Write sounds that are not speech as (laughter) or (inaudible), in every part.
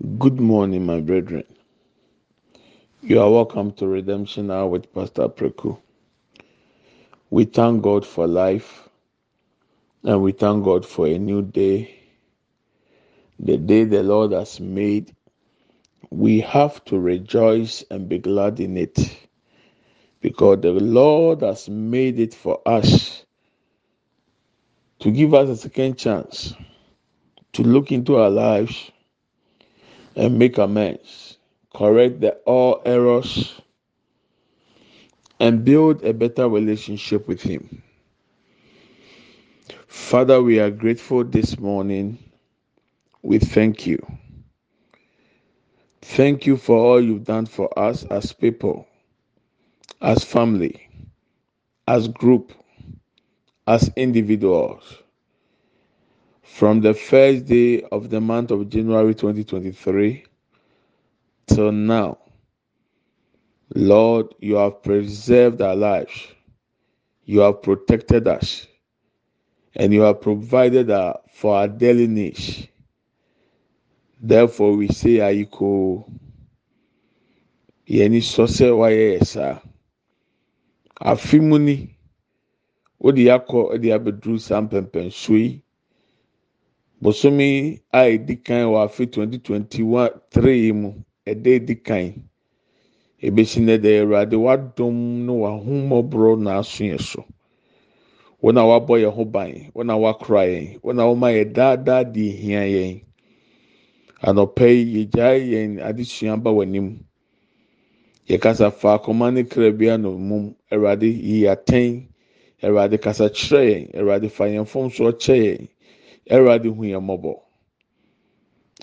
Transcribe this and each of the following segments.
Good morning, my brethren. You are welcome to Redemption Hour with Pastor Preku. We thank God for life and we thank God for a new day, the day the Lord has made. We have to rejoice and be glad in it because the Lord has made it for us to give us a second chance to look into our lives and make amends, correct the all errors and build a better relationship with Him. Father, we are grateful this morning. We thank you. Thank you for all you've done for us as people, as family, as group, as individuals. From the first day of the month of January 2023 till now, Lord, you have preserved our lives. You have protected us. And you have provided uh, for our daily needs. Therefore, we say, Aiko, yɛni sɔ sɛ wayɛ yɛ saa. Afi mu saa mpɛmpɛnsuo yi. Bosomi a edi kan wɔ afe 2023 yi mu, ɛda edi kan. Ebesi na ɛda Awurade wadom ne wahomɔborɔ na aso yɛ so. Wɔn a wabɔ yɛn ho ban, wɔn a wakora yɛn, wɔn a wɔma yɛ daadaa de ehia yɛn. Anɔpɛ yi, yɛgyae yɛn adesua ba w'anim. Yɛkasa fa akoma ne kra bi ano mum. Awurade yi atɛn. Awurade kasa kyerɛ yɛn. Awurade fa yɛn mfomsoɔ kyɛ yɛn. Awurade hu yɛn mmɔbɔ.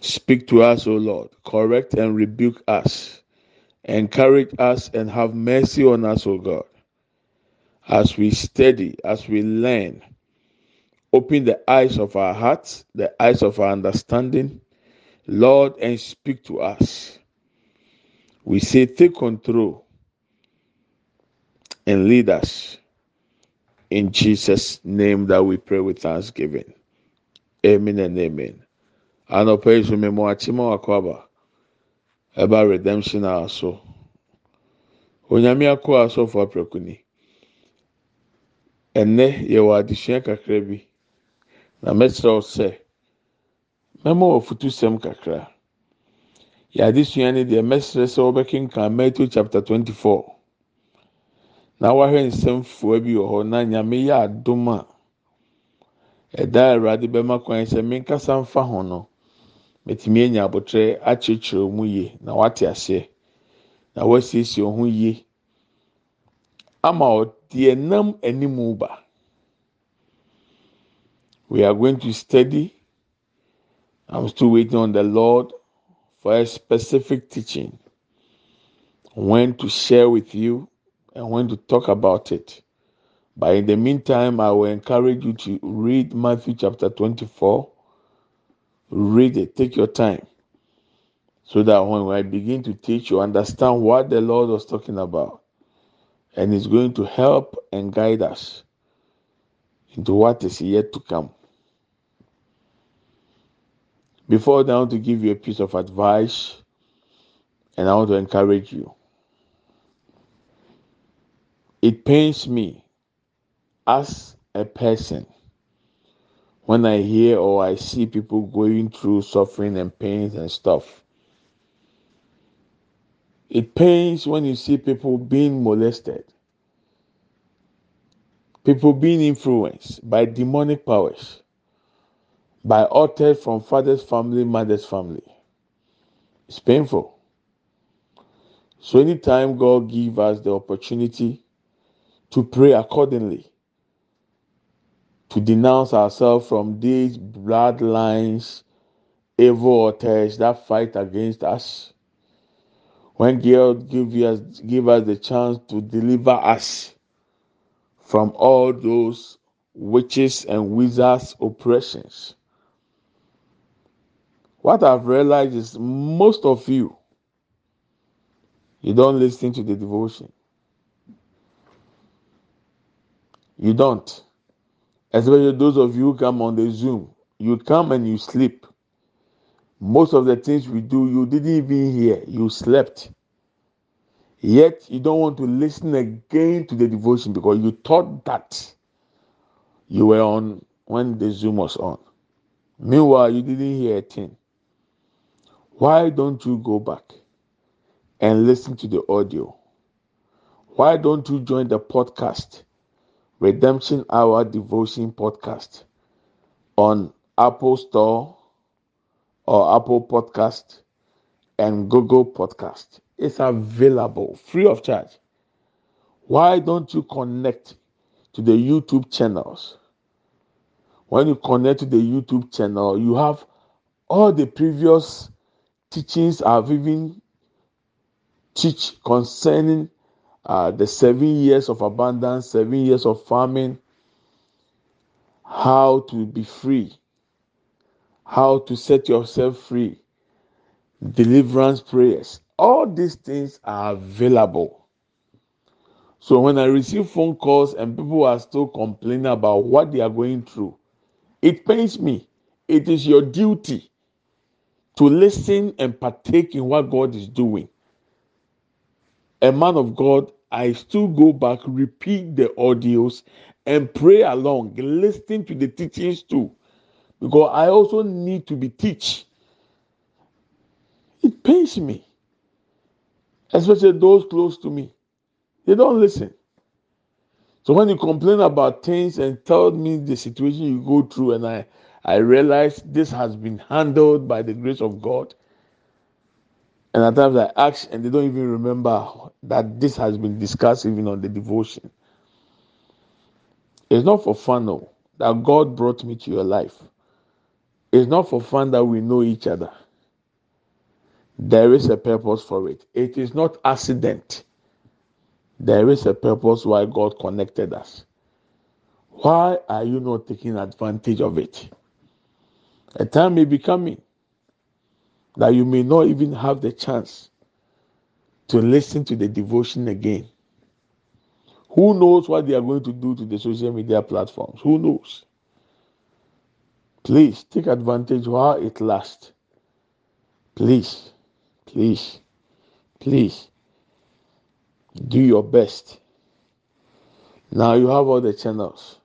Speak to us, O Lord. Correct and rebuke us. Encourage us and have mercy on us, O God. As we study, as we learn, open the eyes of our hearts, the eyes of our understanding, Lord, and speak to us. We say, take control and lead us. In Jesus' name that we pray with thanksgiving. Amen and amen. Yi so mmemme akyima wakɔ aba ɛba redemption hour so. Onyame akɔ asɔfo aprɛko ni. Ɛnɛ yɛwɔ adesua kakra bi na mɛkyerɛw sɛ mɛma wɔ futu sɛm kakra. Yɛ adesua ne deɛ mɛsrɛ sɛ wɔbɛkenkan Matthew chapter twenty four. Na wahwɛ nsɛm fua bi wɔ hɔ na nyame yɛ adom a ɛda awurade bɛma kwan sɛ menkasa mfa ho no mɛtumi anya abotire akyerɛkyerɛ mu yie na wate aseɛ na wasiesie ho yie ama ɔdeɛ nam anim ba. We are going to study. I'm still waiting on the Lord for a specific teaching when to share with you and when to talk about it. But in the meantime, I will encourage you to read Matthew chapter 24. Read it, take your time. So that when I begin to teach, you understand what the Lord was talking about. And it's going to help and guide us into what is yet to come. Before I want to give you a piece of advice and I want to encourage you. It pains me as a person when I hear or I see people going through suffering and pains and stuff. It pains when you see people being molested, people being influenced by demonic powers, by altars from father's family, mother's family. It's painful. So anytime God give us the opportunity to pray accordingly, to denounce ourselves from these bloodlines, evil altars that fight against us. When God give us give us the chance to deliver us from all those witches and wizards oppressions. What I've realized is most of you you don't listen to the devotion. You don't. Especially those of you who come on the Zoom. You come and you sleep. Most of the things we do, you didn't even hear. You slept. Yet you don't want to listen again to the devotion because you thought that you were on when the Zoom was on. Meanwhile, you didn't hear a thing. Why don't you go back and listen to the audio? Why don't you join the podcast, Redemption Hour Devotion Podcast, on Apple Store or Apple Podcast and Google Podcast? It's available free of charge. Why don't you connect to the YouTube channels? When you connect to the YouTube channel, you have all the previous teachings I've even teach concerning uh, the seven years of abundance, seven years of farming, how to be free, how to set yourself free, deliverance prayers. All these things are available. So when I receive phone calls and people are still complaining about what they are going through, it pains me. It is your duty to listen and partake in what God is doing. A man of God, I still go back, repeat the audios, and pray along, listen to the teachings too, because I also need to be teach. It pains me, especially those close to me. They don't listen. So when you complain about things and tell me the situation you go through, and I I realize this has been handled by the grace of God. And at times I ask, and they don't even remember that this has been discussed even on the devotion. It's not for fun, no, that God brought me to your life. It's not for fun that we know each other. There is a purpose for it. It is not accident. There is a purpose why God connected us. Why are you not taking advantage of it? A time may be coming that you may not even have the chance to listen to the devotion again. Who knows what they are going to do to the social media platforms? Who knows? Please take advantage while it lasts. Please, please, please do your best. Now you have all the channels.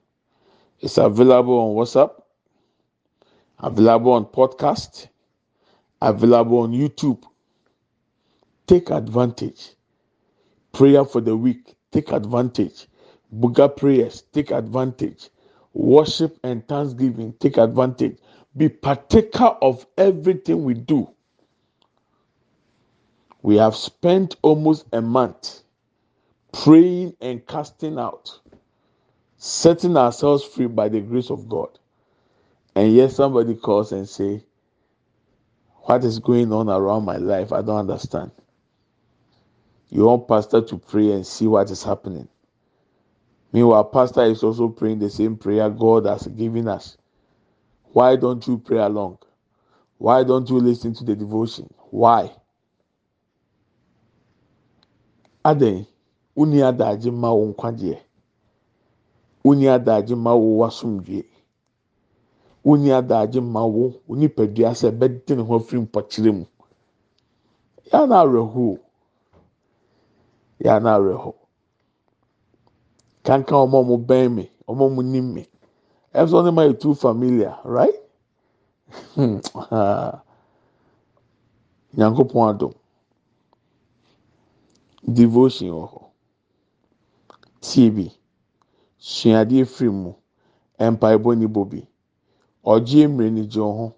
It's available on WhatsApp available on podcast, available on YouTube. Take advantage. Prayer for the week, take advantage. Buga prayers, take advantage. Worship and thanksgiving, take advantage. Be partaker of everything we do. We have spent almost a month praying and casting out, setting ourselves free by the grace of God and yet somebody calls and say what is going on around my life i don't understand. You want pastor to pray and see what is happening. Meanwhile pastor is also praying the same prayer god has given us. Why don't you pray along? Why don't you listen to the devotion? Why? Adan uni adagye ma wo nkwagyeɛ uni adagye wo wasomdwie wonni adagye ma wo nipadua sɛ bɛde ne ho afiri mpɔkyerɛ mu. Yaa na awerɛho yaa na awerɛho kankan wɔn a wɔn bɛn wɔn a wɔn nim mi ɛfɛ wɔn ma yɛ too familiar right? Hmm (laughs) nyankopɔn adom. Devotion wɔ hɔ. Tie bi suadeɛ firi mu. Mpaebɔ ni bɔ bi. Ɔgye mmerɛ ni gye ho.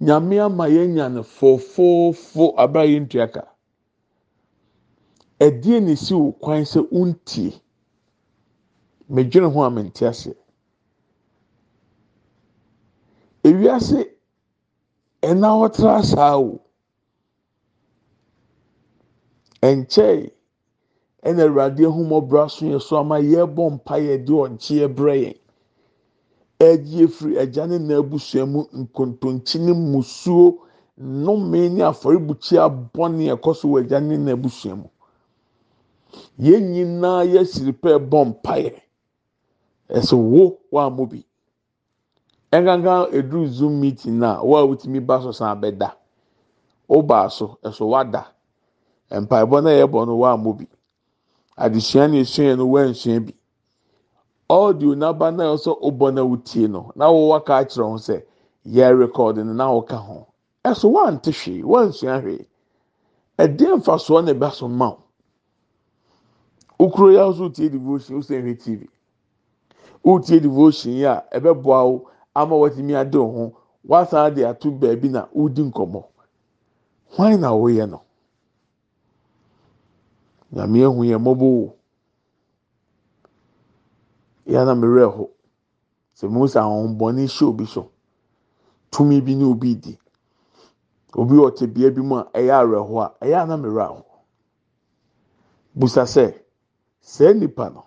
Nyame ama yɛnya no fɔfɔɔfɔ abira yɛn ntua ka. Ɛdeɛ na esi wɔ kwan sɛ untie. Medwene ho a mente ase. Ewiase ɛna ɔtra saa o ɛnkyɛn ɛna awurade ahomɔbra so yɛ so ama yɛbɔ mpa yɛ de ɔgye brɛ yɛn. Ɛgye efiri ɛgya ne na abusua mu nkontonkyi ne musuo nnome ne afɔrebukyia bɔne ɛkɔ so wɔ ɛgya ne na abusua mu. Yɛn nyinaa yɛsiri pɛ bɔ mpaeɛ. Ɛsɛ wo wa mo bi. Ɛnkankan eduru zoom meeting na wo a wotumi ba so san abɛda ɔbaa so ɛso wada mpaebɔ na yɛbɔ no wa mo bi. Adesua na esua no wa nsua bi. Audio n'aba na ɛsɛ ɔbɔ na wotie no na wɔwɔ aka akyerɛ ho sɛ yɛ record no na ɔka ho. Ɛso wa nte hwee wa nsua hwee. Ɛdeɛ mfasoɔ na ɛba so ma okuro yi ahosuo tie devotion o sɛ nhwɛ tv o tie devotion yi a ɛbɛboa wo ama wɔtumi ade wo ho. Wasan de ato baabi na odi nkɔmɔ hwan na wɔyɛ no? Nyame ehu yɛ mmɔbɔ wo. Yɛn na mmerɛ ho sɛ mo sɛ ahombɔne hyɛ obi so tumi bi ne obi di. obi wɔ te bea bi mu a ɛyɛ awerɛho a ɛyɛ anam mmerɛ aho busa sɛ saa nipa no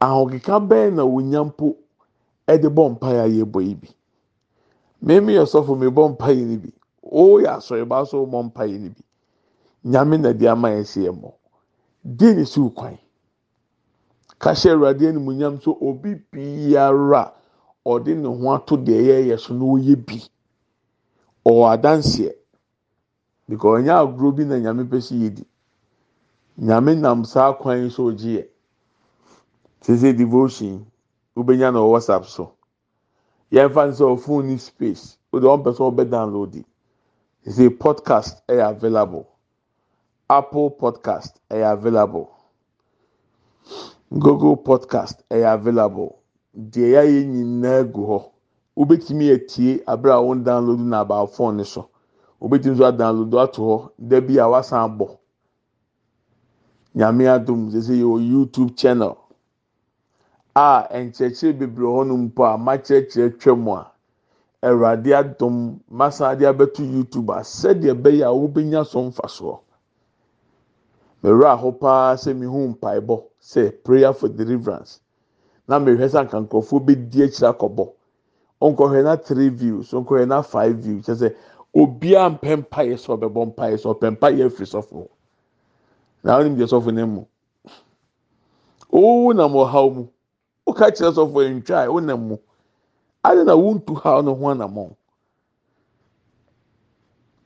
ahokeka bɛn na wonya mpo ɛde bɔ mpaeɛ a yɛbɔ yi bi mmemme yɛ sɔfo mi bɔ mpaeɛ ni bi ɔyɛ asɔrɔba so bɔ mpaeɛ ni bi nyame na de ama yɛ si yɛ mɔ di ne si kahyɛ awurade anim nyam so obi biara ɔde ne ho ato deɛ yɛyɛ so na ɔyɛ bi. ɔwɔ adanseɛ. Because ɔnyɛ agorɔ bi na nyame pɛ si yɛ di nyame nam saa kwan so ogye yɛ sese devotion wobɛnya na whatsapp so. Yɛmfa nsɛ ɔfon ni space o de wɔn pɛ sɛ ɔbɛ download. Sese podcast ɛyɛ available. Apple podcast ɛyɛ available google podcast ɛyɛ available. Deɛ yɛayɛ nyinaa gu hɔ. wobɛtumi atie abere wɔn download na about phone ne so. Wobɛtumi nso adownload ato hɔ. Dabi a wasan abɔ nyame adum sese yɛ wɔ youtube channel a nkyerɛkyerɛ bebree hɔ nom mpo a makyerɛkyerɛ twɛ mu a awurade adum masan de abɛto youtube a sɛdeɛ ɛbɛyɛ a wobɛnya so mfasoɔ. Mɛwura aho paa sɛ mihu mpaebɔ sɛ prayer for deliverance. Na mɛhwɛ sɛ nkankorɔfoɔ bɛdi akyire akɔbɔ. nkɔhwɛ na three views nkɔhwɛ na five views. Kyerɛ sɛ obiara mpɛ mpa yɛ sɛ ɔbɛbɔ mpa yɛ sɛ ɔpɛ mpa yɛ afiri sɔfo. Na ɔnim deɛ sɔfo ne mu. Owu nam ɔhaw mu. Ɔka kyerɛ sɔfo ntwa a ɔnam mu. Adi na wuntu haw no ho anamɔ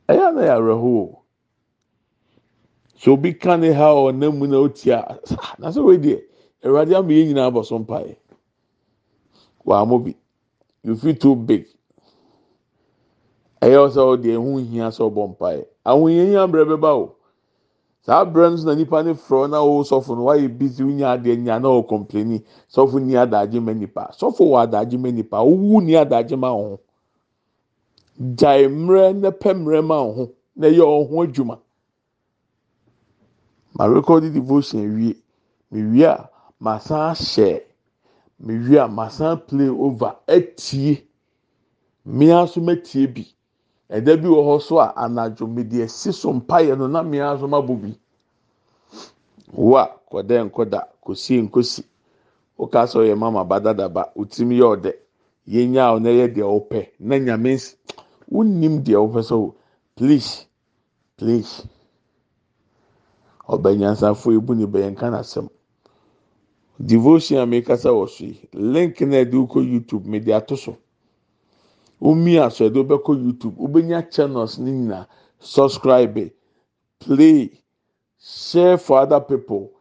ɛyɛ ana yɛ awerɛho so obi ka ne ha ɔnam mu na otia na sɛ wei deɛ awurade ama yɛn nyinaa bɔ so mpa yɛ wɔn bi. you feel too big. Ɛyɛ sɛ ɔde ɛho hia sɛ ɔbɔ mpaeɛ ahohia hia brɛ bɛba o saa brɛ no so na nipa ne frɔ na ɔwɔ sɔfo no wayɛ busy wonya adeɛ nya na ɔwɔ kɔmpleni sɔfo ni adagye ma nipa sɔfo wɔ adagye ma nipa owu ni adagye ma ɔho gyae mmerɛ na pɛ mmerɛ ma ɔho na ɛyɛ ɔho adwuma ma record devotion wie me wie a ma san ahyɛ. mewie a masan play over. Etie mmea nso metie bi. Ɛda bi wɔ hɔ so a anadwo mede esi so mpaeɛ no na mmea nso ma bɔ bi. Wo a kɔdɛ nkɔda kɔsie nkɔsi woka sɛ ɔyɛ mama badadaba otimi yɛ ɔdɛ. Yɛnya a ɔna yɛ deɛ ɔpɛ na nyame wonim deɛ ɔpɛ sɛ please please. Ɔbɛnyansafo ebu ne bɛyɛ nka n'asɛm. devotion a mekasa wɔ so yi link na ɛde wokɔ youtube mede ato so. Omi aso ɛde wobɛkɔ youtube. Wobɛnya channels ne nyinaa subscribe play share for other people.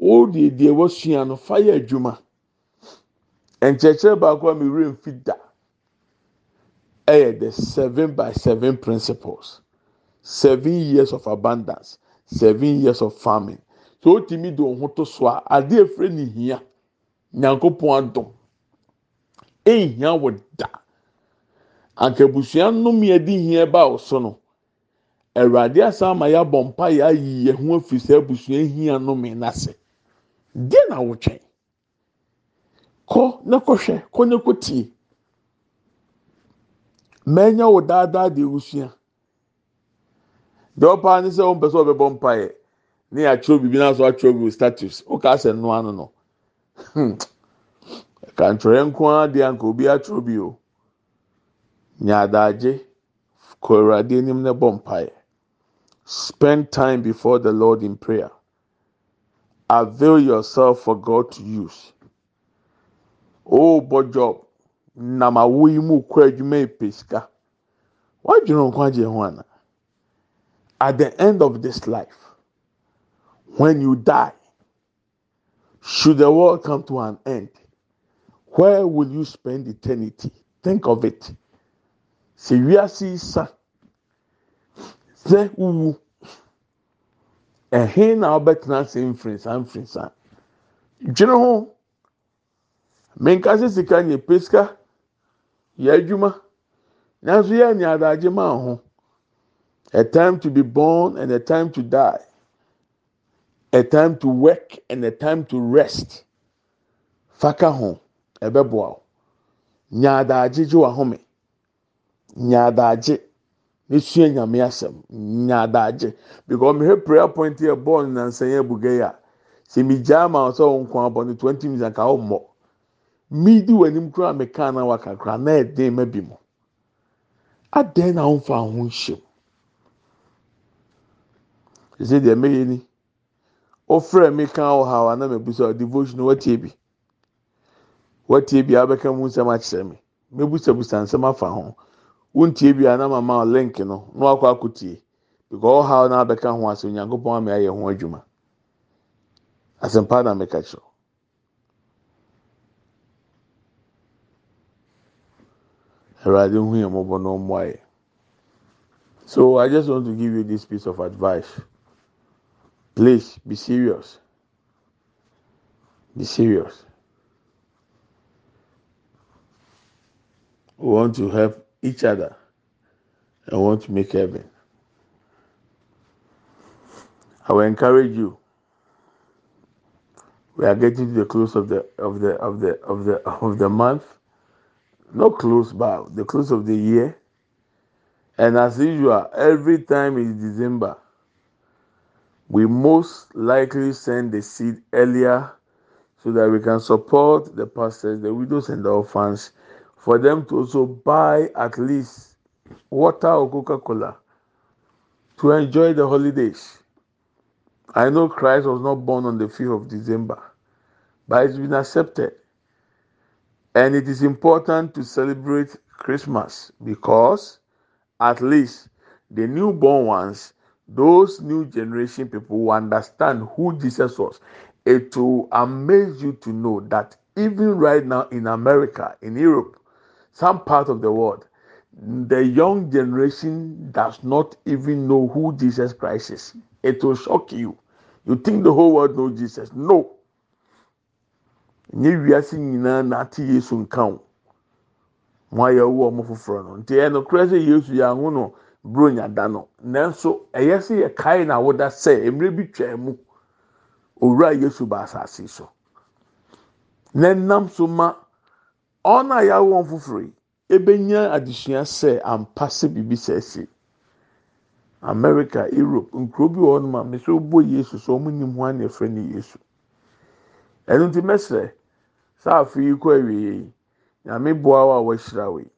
O deɛ deɛ wɔsua no fa yɛ adwuma. Nkyɛnkyɛn baako a mi wura mfi da ɛyɛ the seven by seven principles. Seven years of abundance seven years of farming. Sɛ otumi de ohun to so a adeɛ efiri ne hia nyankopɔn adom. Ehia wɔ da ankabusua nnum yɛ hia ba ɔso no awurade asan ama yɛ abɔ mpa yɛ ayi yɛn ho sɛ abusua hia nnum n'ase deɛ na awotwɛn kɔ ne kɔhwɛ kɔ ne kɔ tie mɛnya wɔ daadaa deɛ osua deɛ ɔpaa ne sɛ ɔmpɛ sɛ ɔbɛbɔ mpaeɛ ne yɛatwerɛ biribi no so atwerɛ gu status woka sɛ nnoa no. No hmm. kantwerɛ nko ara deɛ anka obi atwerɛ bi o nyaadaagye kɔ awurade anim ne bɔ mpaeɛ. Spend time before the lord in prayer. Avail yourself for god to use. Bɔ job. Nam awo yi mu kɔ adwuma yi pesika wadwene nkwagyeɛ ho anaa at the end of this life when you die should the world come to an end where will you spend eternity? Think of it. Sɛ wiase sa sɛ wuwu ɛhe na ɔbɛtena ase mfirinsa mfirinsa dwene ho menkase sika nyɛ pesika yɛ adwuma nanso yɛ ni adagye maa ho a time to be born and a time to die, a time to work and a time to rest. Faka ho, ɛbɛboa o. Nyaadaagye gye wahome. Nyaadaagye ne sua nyame asɛm. Nyaadaagye because mehwɛ prayer point yɛ bɔɔl nansan yɛ buga yi a sɛ mi gya ama sɛ wɔn kɔn abɔ ne twenty minutes nka wɔn mmɔ. Mi di wɔn anim kura mi kaa na wakakura na ɛden ma bi mu. Adan na wɔn fa ho nhyɛm. Sɛ deɛ mɛyɛ ni ofrɛ mi kan wɔ ha wa na mɛ busa devotion wɔtie bi. Wɔtie bi abɛka mu nsɛm akyerɛ mi mɛ busabusa nsɛm afa ho. Wontie bi a na mama link no na wakɔ akɔtie because ɔha na abɛka ho ase onyankopɔn ama ayɛ ho adwuma. Asɛmpa na mɛka kyerɛ awurade hu yɛn mmɔbɔ na ɔmmoa yɛ so i just want to give you this piece of advice please be serious. Be serious. We want to help each other and want to make heaven. I will encourage you. We are getting to the close of the of the of the of the (laughs) of the month. Not close but the close of the year. And as usual every time is december we most likely send the seed earlier so that we can support the pastors the widows and the orphans for them to also buy at least water or coca-cola to enjoy the holidays. I know christ was not born on the 5th of december but it's been accepted. And it is important to celebrate Christmas because at least the newborn ones, those new generation people will understand who Jesus was. It will amaze you to know that even right now in America, in Europe, some part of the world, the young generation does not even know who Jesus Christ is. It will shock you. You think the whole world knows Jesus. No. nye wiase nyinaa n'ate yesu nka wo mo ayɛ wo ɔmo foforɔ no nti ɛno kura sɛ yesu yɛ aho no buro nyada no. Nanso ɛyɛ sɛ yɛ kae na awoda sɛ mmerɛ bi twɛn mu. Owura yesu ba asase so. Na nam so ma ɔn a yɛawo wɔn foforɔ yi ebenya adesua sɛ ampa sɛ biribi sɛ ɛsi america europe nkuro bi wɔ hɔ nom a mesɛ ɔbɔ yesu so ɔmo nim ho ana efrɛ ne yesu. Ɛno nti mɛsrɛ saa afe yi kɔ awie yi nyame boa wo a wɔahyira yi.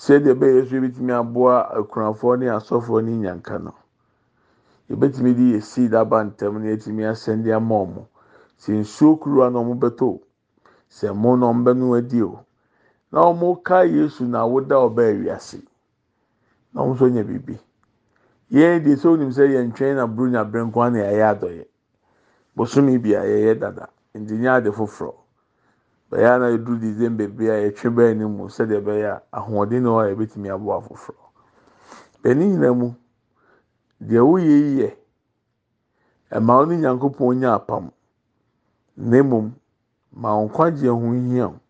Sɛdeɛ ɛbɛyɛ so ebitumi aboa akunafoɔ ne asɔfoɔ ne nyanka no. Ebɛtumi de yɛ seed aba ntɛm na yɛtumi asɛn de ama ɔmo sɛ nsuo kuruwa na ɔmo bɛtɔ o sɛ mo na ɔmo bɛno adi o na ɔmo ka yesu na awoda ɔbaa wiase na ɔmo nso nya biribi. Yɛn deɛ sɛ onim sɛ yɛn twɛn na buru nya bere nko na yɛayɛ adɔyɛ bosomi bi a yɛyɛ dada. Nti nyɛ ade foforɔ. Bɛyɛ ana edu december bi a yɛtwe bɛyɛ ne mu sɛdeɛ ɛbɛyɛ a ahoɔden na ɔyɛ ebɛtumi aboa foforɔ bɛni nyinaa mu deɛ woyɛ yi yɛ ɛma wo ne nyankopɔn nya apam. Na mmom ma nkwagyeɛ ho hia wo.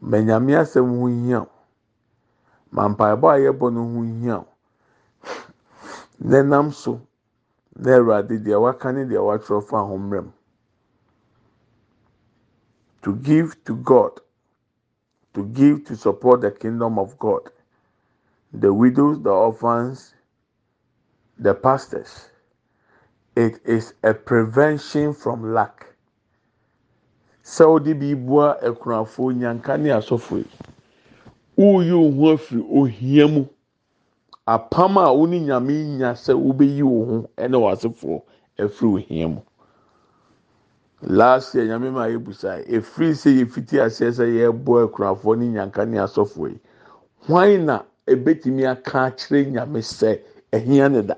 Ma nyame asɛm ho hia wo. Ma mpaebɔ a yɛbɔ no ho hia wo. Na so na awurade deɛ waka ne deɛ watwerɛ fa ho to give to God, to give to support the kingdom of God, the widows, the orphans, the pastors. It is a prevention from lack. Sɛ wode bi bua akunafoɔ nyanka ne asɔfo yi, woyi wo a wo ne nyame nya sɛ wobɛyi wo ho ne w'asefoɔ. last year nyame ma yɛ busa efiri sɛ yɛfiti aseɛ sɛ yɛbɔ akunafoɔ ne nyanka ne asɔfoɔ yi hwan na ebetumi aka akyerɛ nyame sɛ ɛhia ne da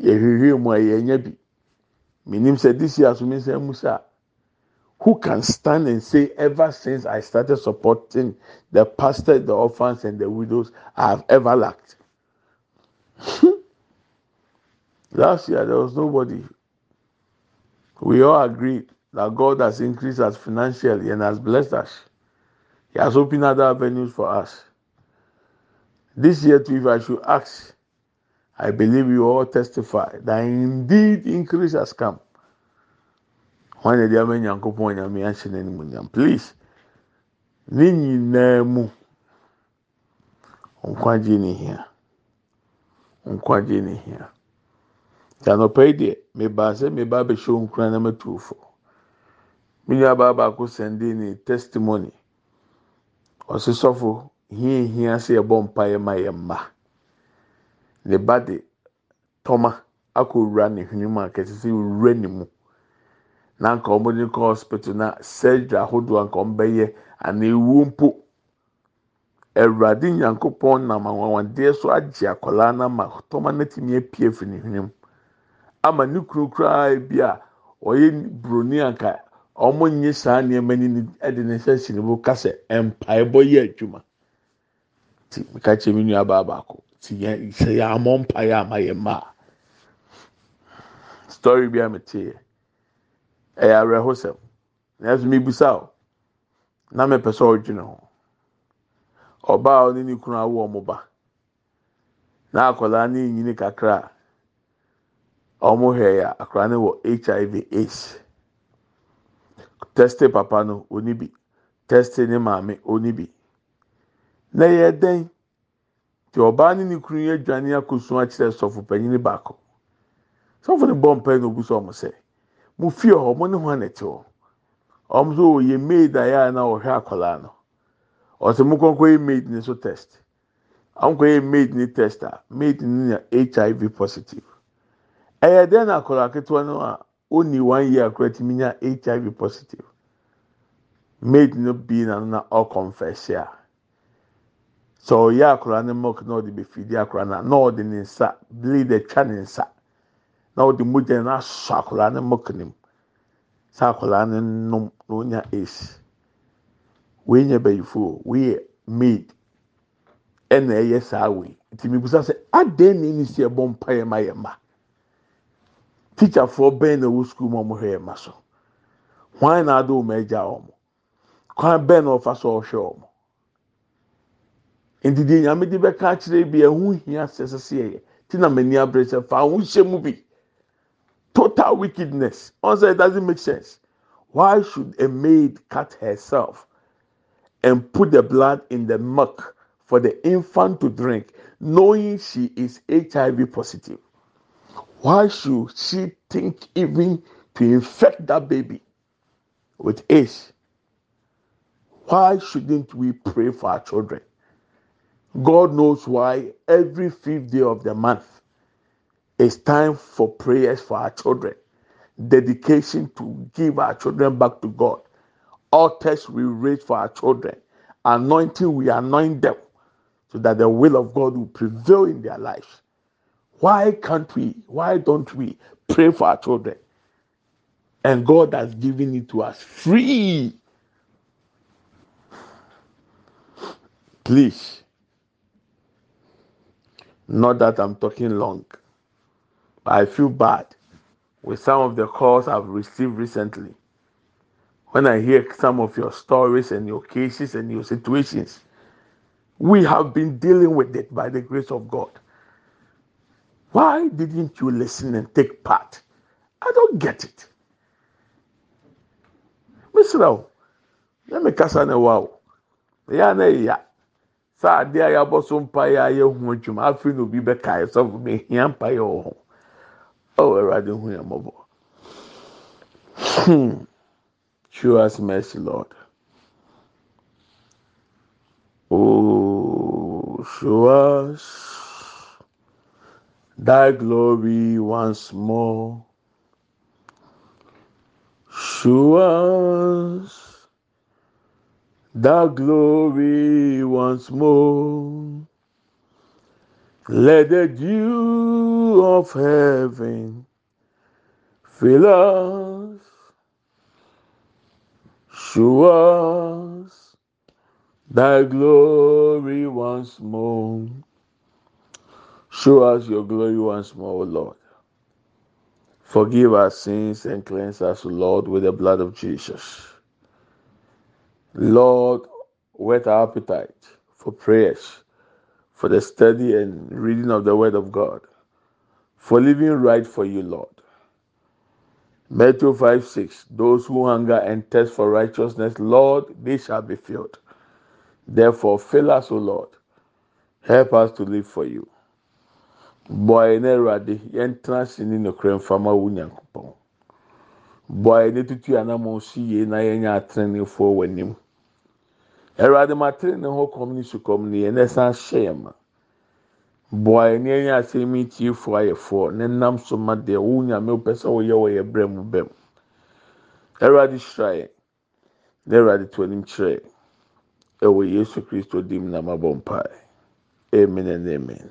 yɛhwehwɛ mu a yɛnya bi menim sɛ this year asome nsa mu sa who can stand and say ever since I started supporting the pastors the orphans and the widows I have ever lacked (laughs) last year there was nobody. We all agreed that God has increased us financially and has blessed us. He has opened other avenues for us. This year, too, if I should ask, I believe you all testify that indeed increase has come. When the Diame Nyankopon Nyame ahyɛ n'animuonyam. Please, ne nyinaa mu, nkwagye ne hia. Anɔpa yi deɛ, meba sɛ meba abɛhyɛ nkura na matu fo. Me nua baa baako sɛnde ne testimony. Ɔsi sɔfo hia hia sɛ yɛbɔ mpaeɛ ma yɛn mma. Ne ba de tɔma akɔwura ne hwene mu a kɛse sɛ owura ne mu. Na nka wɔn de kɔ hospital na surgery ahodoɔ a nka wɔn bɛyɛ ana ewu mpo. Awurade nyankopɔn nam anwanwadeɛ so agye akwadaa no ama tɔma no atumi apue firi ne hwene mu. Ama ne kunu koraa bi a ɔyɛ buroni anka wɔn nye saa nneɛma ni de ne nsa si ne bo kasa mpaebɔ yɛ adwuma. Ti meka kyerɛ mi nua baa baako ti yɛ sɛ yɛ amɔ mpaeɛ ama yɛ mmaa story bi a me te yɛ ɛyɛ awerɛhosɛm. Nanso mi bisa o na mɛ pɛ sɛ ɔdwene ho. Ɔbaa a ɔne ne kunu awo wɔn ba na akwadaa ne nyini kakra wɔn hwɛ yɛ akwadaa no wɔ hiv aids. Testi papa no oni bi. Testi ne maame oni bi. Na yɛ dɛn? Te ɔbaa ne ne kunu yɛ adwane akɔsu akyerɛ sɔfo panyin baako. Sɔfo ne bɔ mpae na obu sɛ ɔmo sɛ mo fie hɔ ɔmo ne ho anɛte hɔ? Ɔmo nso ɔyɛ maid a yɛ a na ɔhwɛ akwadaa no. Ɔsɛ mo kɔnkɔ yɛ maid ne so test. Ɔmo kɔ yɛ maid ne test a maid ne yɛ hiv positive. Ɛyɛ dɛn na akwadaa ketewa no a oni one year akwadaa ti mi nya hiv positive? Maid no bi na no na ɔkɔnfɛse a. Sɛ ɔyɛ akwadaa ne milk na ɔde befidi akwadaa na na ɔde ne nsa blade atwa ne nsa na ɔde mogya no asɔ akwadaa ne milk ne mu. Sɛ akwadaa ne nom na onya ace wei nyɛ bɛyifo wei yɛ maid. Ɛna ɛyɛ saa wei. Nti mi busa sɛ adan na ɛni si ɛbɔ mpa yɛ ma yɛ ma tikyafoɔ bɛn na ɛwɔ sukuu mu a wɔhwɛ yɛ ma so? Hwan na adi wɔn agya wɔn? Kwan bɛn na ɔfa so ɔhwɛ wɔn? Ndidi nyame de bɛka akyerɛ bi ɛho hia sɛsɛ sɛ yɛ ti na mɛni abere sɛ fa ho hyɛ mu bi. Total wickedness. Ɔnsɛ it doesn't make sense. Why should a maid cut herself and put the blood in the milk for the infant to drink knowing she is hiv positive why should she think even to infect that baby with AIDS? Why shouldn't we pray for our children? God knows why every fifth day of the month is time for prayers for our children, dedication to give our children back to God, altars we raise for our children, anointing we anoint them so that the will of God will prevail in their lives. Why can't we? Why don't we pray for our children? And God has given it to us free. Please. Not that I'm talking long. But I feel bad with some of the calls I've received recently. When I hear some of your stories and your cases and your situations, we have been dealing with it by the grace of God. Why didn't you listen and take part? I don't get it. Misra, let me kasa na wow. Ya na ya. Sa ade a yabɔ so mpa ya yɛ hu adwuma afei na obi bɛka ɛsɔfo mi hia mpa yɛ wɔ ho. Oh, Awurade hu yɛ mɔbɔ. Hmm. Show us mercy, Lord. Oh, show us thy glory once more. Show us thy glory once more. Let the dew of heaven fill us. Show us thy glory once more. Show us your glory once more, O Lord. Forgive our sins and cleanse us, o Lord, with the blood of Jesus. Lord, whet our appetite for prayers, for the study and reading of the Word of God, for living right for you, Lord. Matthew 5 6 Those who hunger and thirst for righteousness, Lord, they shall be filled. Therefore, fill us, O Lord. Help us to live for you. Boy, ne awurade yɛntena ase ne nokora mfama wo nyankopɔn. Boae ne tutu anamɔ so yie na yɛnyɛ atenenefoɔ wɔ anim. Awurade ma atene ne ho kɔm ne sukɔm ne yɛn ɛsan hyɛ yɛn ma. Boae ne yɛnyɛ asɛm yi tiefoɔ ayɛfoɔ ne nam so ma deɛ wo nyame pɛ sɛ wɔyɛ wɔ yɛ brɛ mu bɛm. Awurade hyira yɛn na awurade to anim kyerɛ. Ɛwɔ yesu kristo dim na ma bɔ mpae. Amen and amen.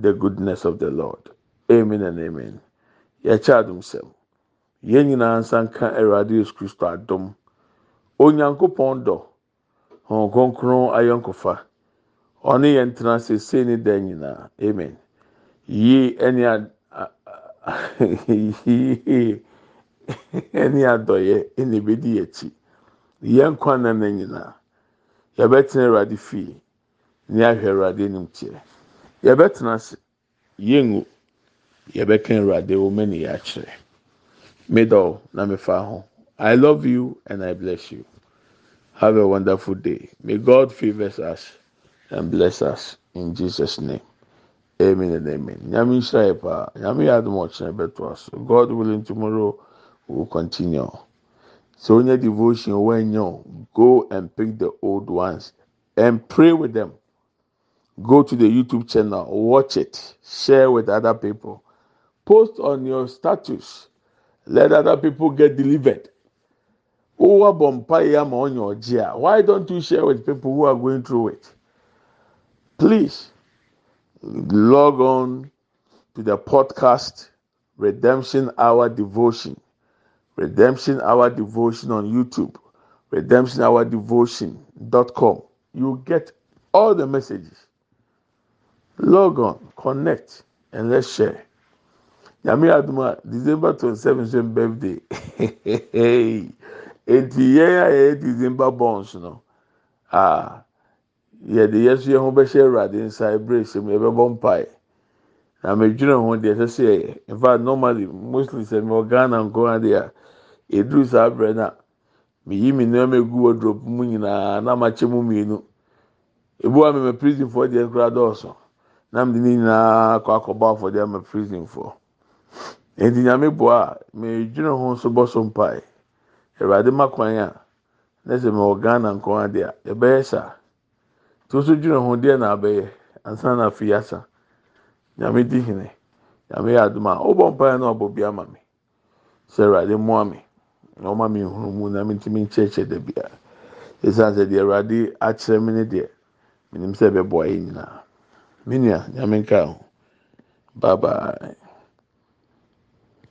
the goodness of the Lord. Amen and amen. Yɛkyɛ adum sɛm. Yɛn nyinaa nsa nka Awurade Yesu Kristo adum. Onyankopɔn dɔ. Hɔn kronkron ayɔnkofa. Ɔne yɛn tena sese ne dan nyinaa. Amen. Yie ɛne a (laughs) yie ɛne adɔyɛ ɛna ebedi yɛkyi. Yɛn kwan na na nyinaa. Yɛbɛtena Awurade fie. Ne ahwɛ Awurade anim kyerɛ. Yɛbɛtena ase. Yɛngu. Yɛbɛka awurade wo mani akyerɛ. Middle na mefa ho. I love you and i bless you. Have a wonderful day. May god favors us and bless us in jesus name. Amen and amen. Nyame nhyira yɛ paa nyame yɛ ɔkyerɛ bɛto god willing tomorrow we will continue. So onye devotion when you go and pick the old ones and pray with them. Go to the YouTube channel, watch it, share with other people, post on your status. Let other people get delivered. Why don't you share with people who are going through it? Please log on to the podcast Redemption Hour Devotion. Redemption Hour Devotion on YouTube. Redemption Hour Devotion.com. You get all the messages log on connect and let's share. Nyame aduma december twenty seven ṣe birthday. Eti yẹn a yẹ december bonds no a yɛde yɛ so yɛn ho bɛhyɛ awurade nsa ebere hyɛ mu yɛbɛbɔ mpae na mɛdwene ho deɛ ɛsɛ sɛ yɛ in fact normally mostly sɛ mɛ ghana nko adeɛ a eduru saa abirɛ na meyi mi nneɛma egu wardrobe mu nyinaa na ma kyɛ mu mmienu ebu a mɛmɛ prison foɔ deɛ kura dɔɔso. Nam de ne nyinaa akɔ akɔbɔ afɔde ama prison foɔ nti nyame boa a medwene ho nso bɔ so mpae. Awurade ma kwan a na sɛ mewɔ ghana nko ade a yɛbɛyɛ saa to so dwene ho deɛ na abɛyɛ ansa na afei asa nyame di hene nyame yɛ adom a ɔbɔ mpae na ɔbɔ bi ama me. Sɛ awurade mmoa me na ɔma me nhunu mu na mentumi nkyerɛkyerɛ da bia. Ɛsiane sɛ deɛ awurade akyerɛ me ne deɛ menim sɛ ɛbɛboa yɛ nyinaa. Me nua nyame bye bye